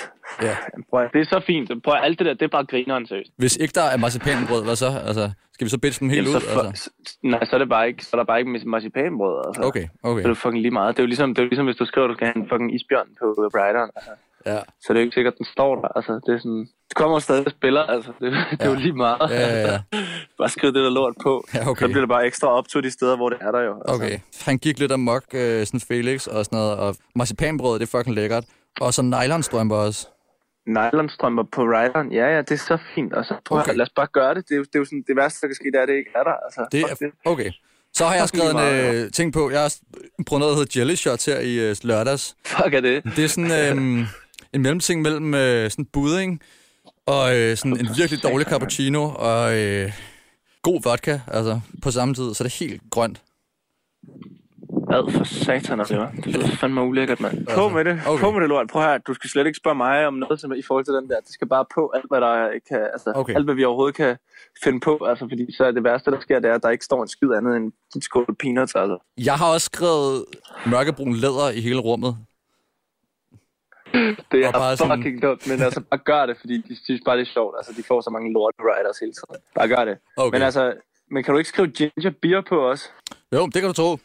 Ja. Prøv, det er så fint. Prøv, alt det der, det er bare grineren, seriøst. Hvis ikke der er marcipanbrød, hvad så? Altså, skal vi så bitche dem helt ud? så, for, Altså? nej, så er det bare ikke, så er der bare ikke marcipanbrød. Altså. Okay, okay. Så er det fucking lige meget. Det er jo ligesom, det er jo ligesom hvis du skriver, at du skal have en fucking isbjørn på rideren. Altså. Ja. Så det er jo ikke sikkert, at den står der. Altså, det er sådan... Det kommer stadig og spiller, altså. Det, det er jo lige meget. Ja, ja, ja. bare skriv det der lort på. Ja, okay. Så bliver det bare ekstra optur de steder, hvor det er der jo. Altså. Okay. Han gik lidt amok, øh, sådan Felix og sådan noget, og marcipanbrød, det er fucking lækkert. Og så nylonstrømper også. Nylonstrømper på rideren, ja, ja, det er så fint. Altså, prøv Okay. okay. lad os bare gøre det. Det er, jo, det er jo sådan, det værste, der kan ske, det er, at det ikke er der. Altså, Det er, okay. Så har jeg skrevet en øh, ting på. Jeg har prøvet noget, der hedder jelly shots her i øh, lørdags. Fuck er det. Det er sådan øh, en mellemting mellem øh, sådan budding og øh, sådan en virkelig dårlig cappuccino og øh, god vodka, altså på samme tid, så det er helt grønt. Hvad for satan det, var? Det lyder fandme ulækkert, mand. På med det. Okay. På med det lort. Prøv her. Du skal slet ikke spørge mig om noget som, i forhold til den der. Det skal bare på alt, hvad der kan, altså, Okay. alt, hvad vi overhovedet kan finde på. Altså, fordi så er det værste, der sker, det er, at der ikke står en skid andet end en skål peanuts, altså. Jeg har også skrevet mørkebrun læder i hele rummet. Det er bare sådan- fucking dumt, men altså, bare gør det, fordi de synes bare, det er sjovt. Altså, de får så mange lort riders hele tiden. Bare gør det. Okay. Men altså, men kan du ikke skrive ginger beer på os? Jo, det kan du tro.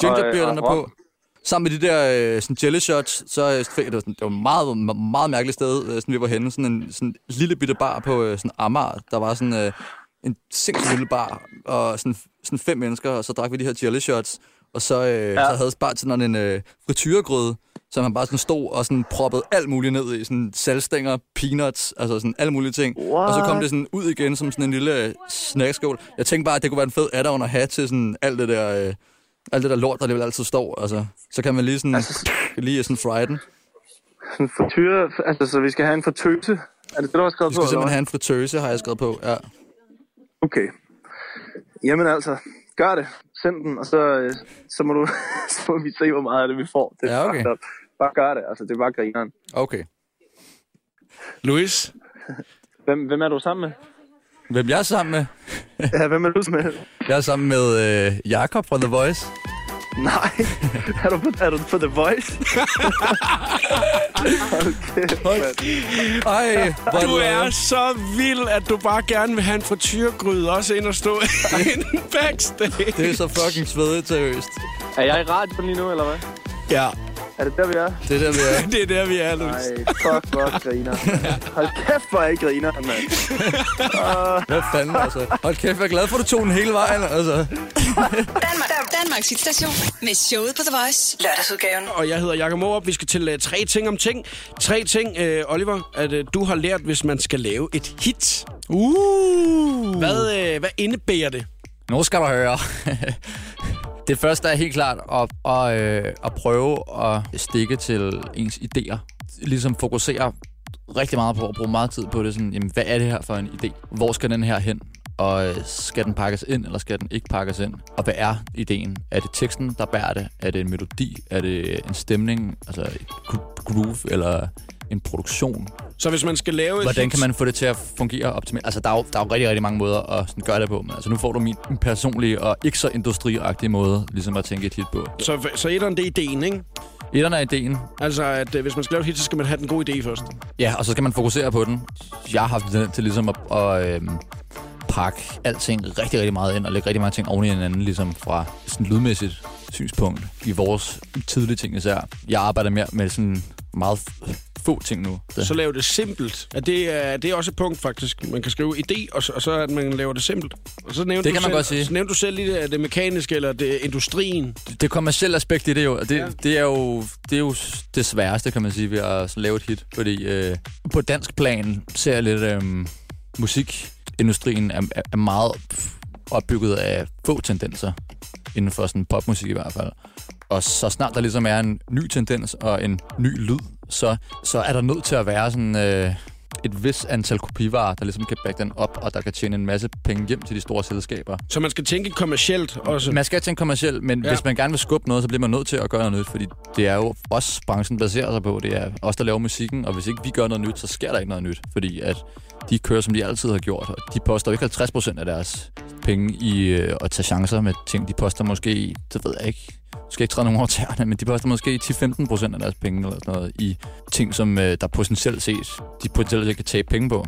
Ginger Og, beer, øh, og på. rom. Sammen med de der øh, sådan jelly shots, så øh, fik- det var, sådan, det var et meget, meget, mærkeligt sted, øh, sådan, vi var henne. Sådan en sådan lille bitte bar på øh, sådan Amager. Der var sådan øh, en sindssygt lille bar, og sådan, sådan fem mennesker, og så drak vi de her jelly shots. Og så, øh, ja. så havde bartenderen en øh, frityregryde, som han bare sådan stod og sådan proppede alt muligt ned i. Sådan salgstænger, peanuts, altså sådan alle mulige ting. Og så kom What? det sådan ud igen som sådan en lille snackskål. Jeg tænkte bare, at det kunne være en fed add-on at have til sådan alt det der... Øh, alt det der lort, der alligevel altid står. Altså, så kan man lige sådan, Altså- lige sådan fry den. Sådan frityre, altså, så vi skal have en fortøse. Er det det, du har skrevet Vi på? skal eller simpelthen hvad? have en fritøse, har jeg skrevet på. Ja. Okay. Jamen altså, gør det. Send den, og så, øh, så, må, du, så må vi se, hvor meget af det vi får. Det er Ja, okay. Bare gør det, altså det er bare grineren. Okay. Louis, Hvem, hvem er du sammen med? Hvem jeg er sammen med? Ja, hvem er du med? Jeg er sammen med øh, Jakob fra The Voice. Nej, er du, på, er du på The Voice? okay, mand. Ej, hvor du er så vild, at du bare gerne vil have en frityrgryde også ind og stå inde backstage. Det er så fucking svedigt seriøst. Er jeg i radioen lige nu, eller hvad? Ja, Er det der, vi er? Det er der, vi er. det er der, vi er, Louis. Nej, fuck, hvor griner. Hold kæft, hvor jeg griner, mand. Hvad fanden, altså. Hold kæft, jeg er glad for, at du tog den hele vejen, altså. Danmark, Danmarks hitstation med showet på The Voice. Lørdagsudgaven. Og jeg hedder Jakob Morup. Vi skal til uh, tre ting om ting. Tre ting, uh, Oliver, at uh, du har lært, hvis man skal lave et hit. Uh. Hvad, uh, hvad indebærer det? Nu skal du høre. Det første er helt klart at, at, øh, at prøve at stikke til ens idéer. Ligesom fokusere rigtig meget på at bruge meget tid på det. Sådan, jamen, hvad er det her for en idé? Hvor skal den her hen? Og øh, skal den pakkes ind, eller skal den ikke pakkes ind? Og hvad er ideen? Er det teksten, der bærer det? Er det en melodi? Er det en stemning? Altså et groove? Eller en produktion? Så hvis man skal lave et Hvordan hit, kan man få det til at fungere optimalt? Altså, der er jo, der er jo rigtig, rigtig mange måder at sådan gøre det på. Men altså, nu får du min personlige og ikke så industriagtige måde ligesom at tænke et hit på. Så, så etteren, det er ideen, ikke? Etterne er ideen. Altså, at uh, hvis man skal lave et hit, så skal man have den gode idé først. Ja, og så skal man fokusere på den. Jeg har haft den til ligesom at, at øhm, pakke alting rigtig, rigtig meget ind og lægge rigtig mange ting oven i hinanden, ligesom fra sådan lydmæssigt synspunkt i vores tidlige ting især. Jeg arbejder mere med sådan meget få ting nu. Så. Så lav det simpelt. Er det, er det er også et punkt, faktisk. Man kan skrive idé, og så, og så at man laver det simpelt. Og så nævnte Det du kan man selv, godt sige. Så nævnte du selv lige det, det mekaniske, eller det industrien. det kommercielle aspekt i det jo, og det, Ja. ja. det, er jo det er jo det sværeste, kan man sige, ved at sådan lave et hit. Fordi øh, på dansk plan ser jeg lidt, øh, musikindustrien er, er- er meget opbygget af få tendenser, inden for sådan popmusik i hvert fald. Og så snart der ligesom er en ny tendens og en ny lyd, så, så er der nødt til at være sådan øh, et vis antal kopivarer, der ligesom kan backe den op, og der kan tjene en masse penge hjem til de store selskaber. Så man skal tænke kommercielt også. Man skal tænke kommercielt, men Ja. hvis man gerne vil skubbe noget, så bliver man nødt til at gøre noget nyt, fordi det er jo os, branchen baserer sig på. Det er os, der laver musikken, og hvis ikke vi gør noget nyt, så sker der ikke noget nyt, fordi at de kører, som de altid har gjort, og de poster ikke 50 procent af deres penge i øh, at tage chancer med ting. De poster måske, det ved jeg ikke, skal ikke træde nogen over tæerne, men de poster altså måske 10-15 procent af deres penge eller sådan noget i ting, som øh, der potentielt ses, de potentielt set kan tabe penge på.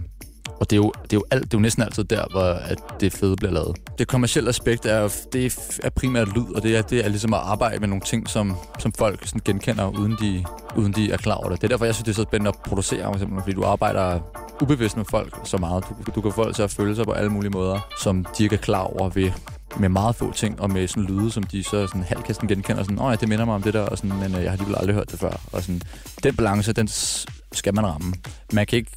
Og det er, jo, det, er jo alt, det er jo næsten altid der, hvor at det fede bliver lavet. Det kommercielle aspekt er, det er, er primært lyd, og det er, det er ligesom at arbejde med nogle ting, som, som folk sådan genkender, uden de, uden de er klar over det. Det er derfor, jeg synes, det er så spændende at producere, for eksempel, fordi du arbejder ubevidst med folk så meget. Du, du kan få folk til at føle sig på alle mulige måder, som de ikke er klar over ved med meget få ting, og med sådan lyde, som de så sådan halvkasten genkender, sådan, åh ja, det minder mig om det der, og sådan, men øh, jeg har alligevel aldrig hørt det før. Og sådan, den balance, den skal man ramme. Man kan ikke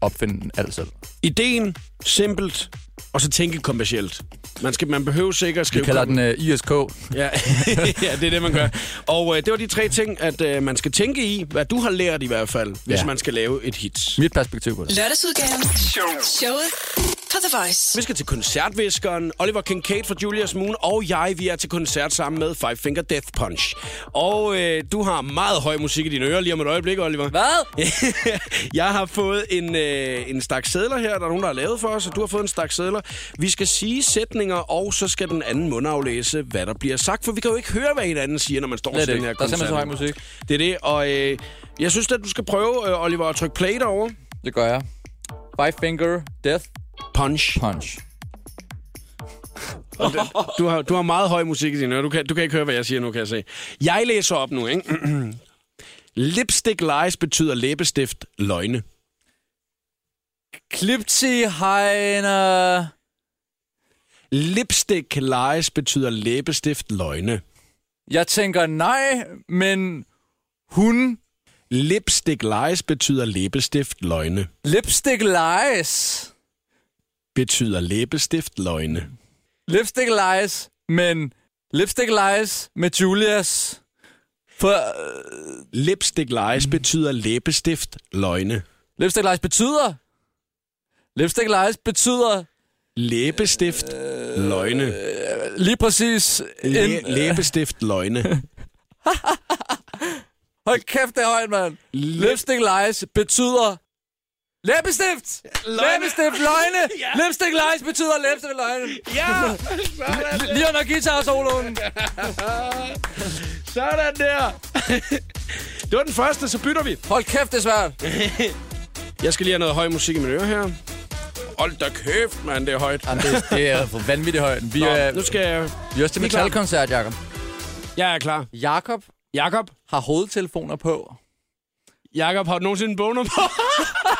opfinde alt selv. Ideen, simpelt, og så tænke kommercielt. Man, skal, man behøver sikkert at skrive... Vi kalder kom- den uh, ISK. Ja. ja, det er det, man gør. Og øh, det var de tre ting, at øh, man skal tænke i, hvad du har lært i hvert fald, hvis Ja. man skal lave et hit. Mit perspektiv på det. Lørdagsudgaven. Showet på The Voice. Vi skal til koncertviskeren, Oliver Kincaid fra Julius Moon, og jeg, vi er til koncert sammen med Five Finger Death Punch. Og øh, du har meget høj musik i dine ører lige om et øjeblik, Oliver. Hvad? jeg har fået en, øh, en stak sædler her, der er nogen, der har lavet for os, og du har fået en stak sædler. Vi skal sige sætninger, og så skal den anden mund aflæse, hvad der bliver sagt, for vi kan jo ikke høre, hvad hinanden siger, når man står til det. den her Der er simpelthen så høj koncert. musik. Det er det, og øh, jeg synes, at du skal prøve, øh, Oliver, at trykke play derovre. Det gør jeg. Five Finger Death Punch. Punch. Du har, du har meget høj musik i dine. Du kan, du kan ikke høre, hvad jeg siger nu, kan jeg se. Jeg læser op nu, ikke? Lipstick lies betyder læbestift løgne. Klipti Heiner. Lipstick lies betyder læbestift løgne. Jeg tænker nej, men hun Lipstick lies betyder læbestift løgne. lipstick lies. Betyder læbestift løgne. Lipstick lies, men lipstick lies med Julius. For øh, Lipstick lies betyder læbestift løgne. lipstick lies betyder... Lipstick lies betyder Læbestift løgne. lige præcis en... Læ- læbestift løgne. Hold kæft, det er højt, mand. Lipstick lies betyder... Læbestift! Læbestift løgne! Lipstick lies betyder læbestift løgne. Ja! Lige under guitar-soloen. Sådan der. det var den første, så bytter vi. Hold kæft, det er svært. Jeg skal lige have noget høj musik i mine ører her. Hold da kæft, mand, det er højt. Jamen, det, det er for vanvittigt højt. Vi Nå, er, nu skal jeg... vi er også til er metalkoncert, Jacob. Jeg er klar. Jakob Jakob, har hovedtelefoner på. Jakob har du nogensinde boner på?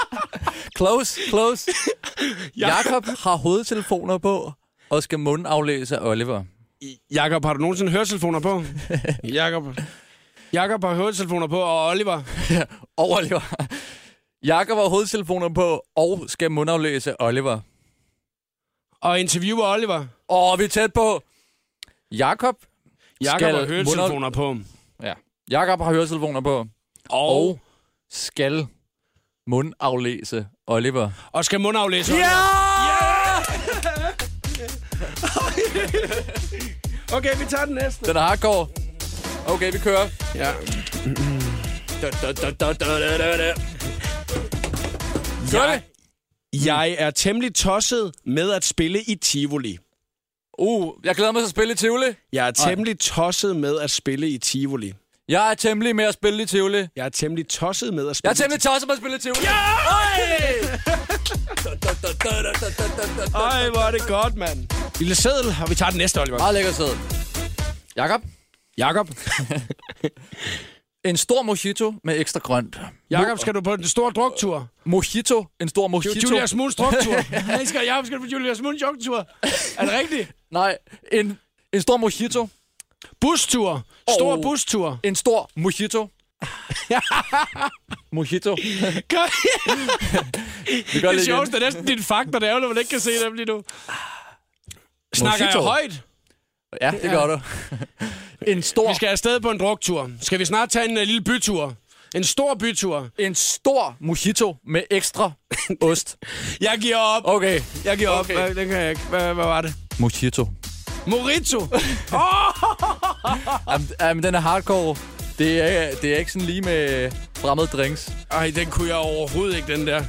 Close, close. Jakob har hovedtelefoner på og skal mundaflæse af Oliver. Jakob, har du nogensinde høretelefoner på? Jakob. Jakob har høretelefoner på, og Oliver. Og Oliver. Jakob har hovedtelefoner på og skal mundaflæse af Oliver. Og interviewer Oliver. Åh, vi er tæt på. Jakob Jakob Skal har høretelefoner på. Ja. Jakob har høretelefoner på Og, og skal mundaflæse Oliver. og skal mundaflæse Ja! Okay, vi tager den næste. Den er hardcore. Okay, vi kører. Ja. Gør Jeg, jeg er temmelig tosset med at spille i Tivoli. Uh, jeg glæder mig til at spille i Tivoli. Jeg er temmelig tosset med at spille i Tivoli. Jeg er temmelig med at spille i Tivoli. Jeg er temmelig tosset med at Jeg spille er temmelig tosset med at spille i Tivoli. Ja! Ej, hvor er det godt, mand. Lille seddel, og vi tager den næste, Oliver. Meget lækker sæd. Jakob, Jakob. en stor mojito med ekstra grønt. Jakob, skal du på en stor druktur? Mojito, en stor mojito. Julius Moons druktur. Skal, Jacob, skal du på Julius Moons druktur? Er det rigtigt? Nej, en, en stor mojito. Bustur. Stor Oh. bustur. En stor mojito. mojito. Gør- Det det sjoveste er næsten dine fakta, det er jo, når man ikke kan se dem lige nu. Snakker jeg Mojito. højt? Ja, det gør du. en stor, Vi skal afsted på en druktur. Skal vi snart tage en uh, lille bytur? En stor bytur. en stor mojito med ekstra ost. Jeg giver op. Okay. Jeg giver op. Okay. Hvad, den kan jeg ikke. Hvad, hvad var det? Mojito. Morito. Jamen, jamen, den er hardcore. Det er, det er ikke sådan lige med fremmede drinks. Ej, den kunne jeg overhovedet ikke, den der.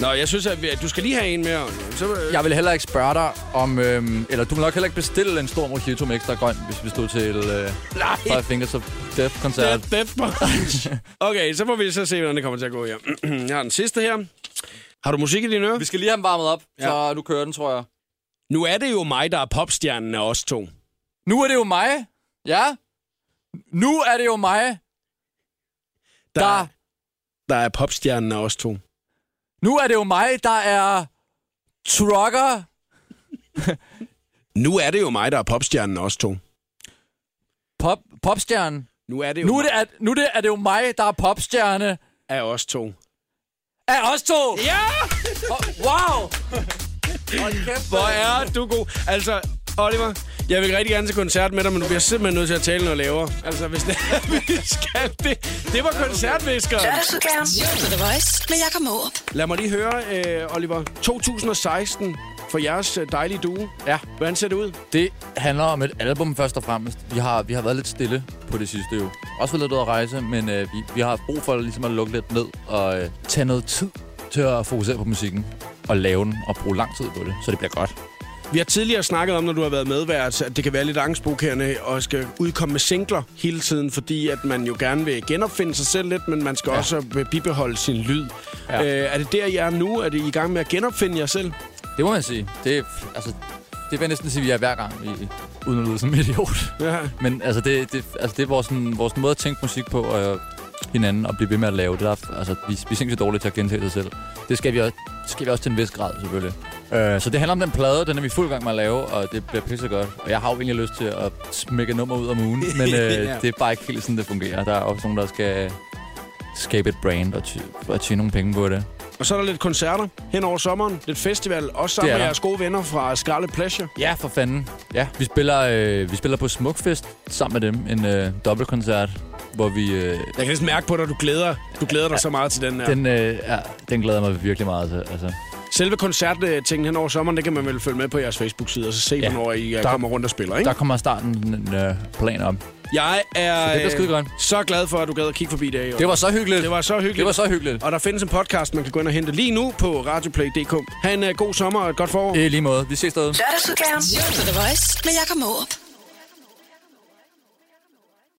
Nå, jeg synes, at, vi, at du skal lige have en mere. Så, øh, Jeg vil heller ikke spørge dig om... Øhm, eller du vil nok heller ikke bestille en stor mojito med ekstra grønt, hvis vi stod til øh, Nej. Five Fingers of Death-koncert. Death, death punch. Okay, så må vi så se, hvordan det kommer til at gå her. Jeg har den sidste her. Har du musik i dine ører? Vi skal lige have dem varmet op, Ja. så nu kører den, tror jeg. Nu er det jo mig, der er popstjernen af os to. Nu er det jo mig. Ja. Nu er det jo mig, Der, der... der er popstjernen af os to. Nu er det jo mig, der er trucker. Nu er det jo mig, der er popstjernen os to. Pop, popstjerne. Nu er det jo Nu er det, mig at, nu er det, er det jo mig, der er popstjerne af os to. af os to. Ja! Wow. Hold kæft, Hvor er du god. Altså, Oliver, jeg vil rigtig gerne til koncert med dig, men du bliver simpelthen nødt til at tale noget lavere. Altså, hvis det er, vi skal det. Det var koncertvisker. Lørdagsudgaven. The Voice med Jakob Måb. Lad mig lige høre, øh, Oliver. 2016 for jeres øh, dejlige duo. Ja. Hvordan ser det ud? Det handler om et album først og fremmest. Vi har, vi har været lidt stille på det sidste jo. Også været lidt ude at rejse, men øh, vi, vi har haft brug for ligesom at lukke lidt ned og øh, tage noget tid til at fokusere på musikken og lave den og bruge lang tid på det, så det bliver godt. Vi har tidligere snakket om, når du har været medvært, at det kan være lidt angstprovokerende og skal udkomme med singler hele tiden, fordi at man jo gerne vil genopfinde sig selv lidt, men man skal ja. også bibeholde sin lyd. Ja. Øh, er det der, I er nu? Er det I i gang med at genopfinde jer selv? Det må man sige. Det, er- altså, det vil næsten sige, at vi er hver gang, i, uden at lyde som idiot. Ja. Men altså, det, det, altså, det er vores, sådan, vores måde at tænke musik på, og hinanden og blive ved med at lave. Det der, altså, vi, vi er sindssygt dårlige til at gentage sig selv. Det skal vi også, det skal vi også til en vis grad, selvfølgelig. Øh, så det handler om den plade, den er vi fuld gang med at lave, og det bliver pisse godt. Og jeg har jo egentlig lyst til at smække nummer ud af ugen, men øh, Ja. det er bare ikke helt sådan, det fungerer. Der er også nogen, der skal skabe et brand og, ty- og tjene nogle penge på det. Og så er der lidt koncerter hen over sommeren. Lidt festival. Også sammen med jeres gode venner fra Scarlet Pleasure. Ja, for fanden. Ja, vi spiller, øh, vi spiller på Smukfest sammen med dem. En øh, dobbeltkoncert, hvor vi... Øh, Jeg kan næsten mærke på dig, at du glæder, du glæder dig så meget til den her. den, øh, ja, den glæder jeg mig virkelig meget til. Altså. Selve koncerttingen hen over sommeren, det kan man vel følge med på jeres Facebook-side, og så se, Ja. hvornår I øh, Der- kommer rundt og spiller, ikke? Der kommer starten en øh, plan om. Jeg er Så det skide øh, godt. så glad for, at du gad at kigge forbi i dag. Det var så hyggeligt. det var så hyggeligt. det var så hyggeligt. Og der findes en podcast, man kan gå ind og hente lige nu på radioplay.dk. Ha' en uh, god sommer og et godt forår. I lige måde. Vi ses derude. Lørdagsudgaven. The Voice med Jakob Måb.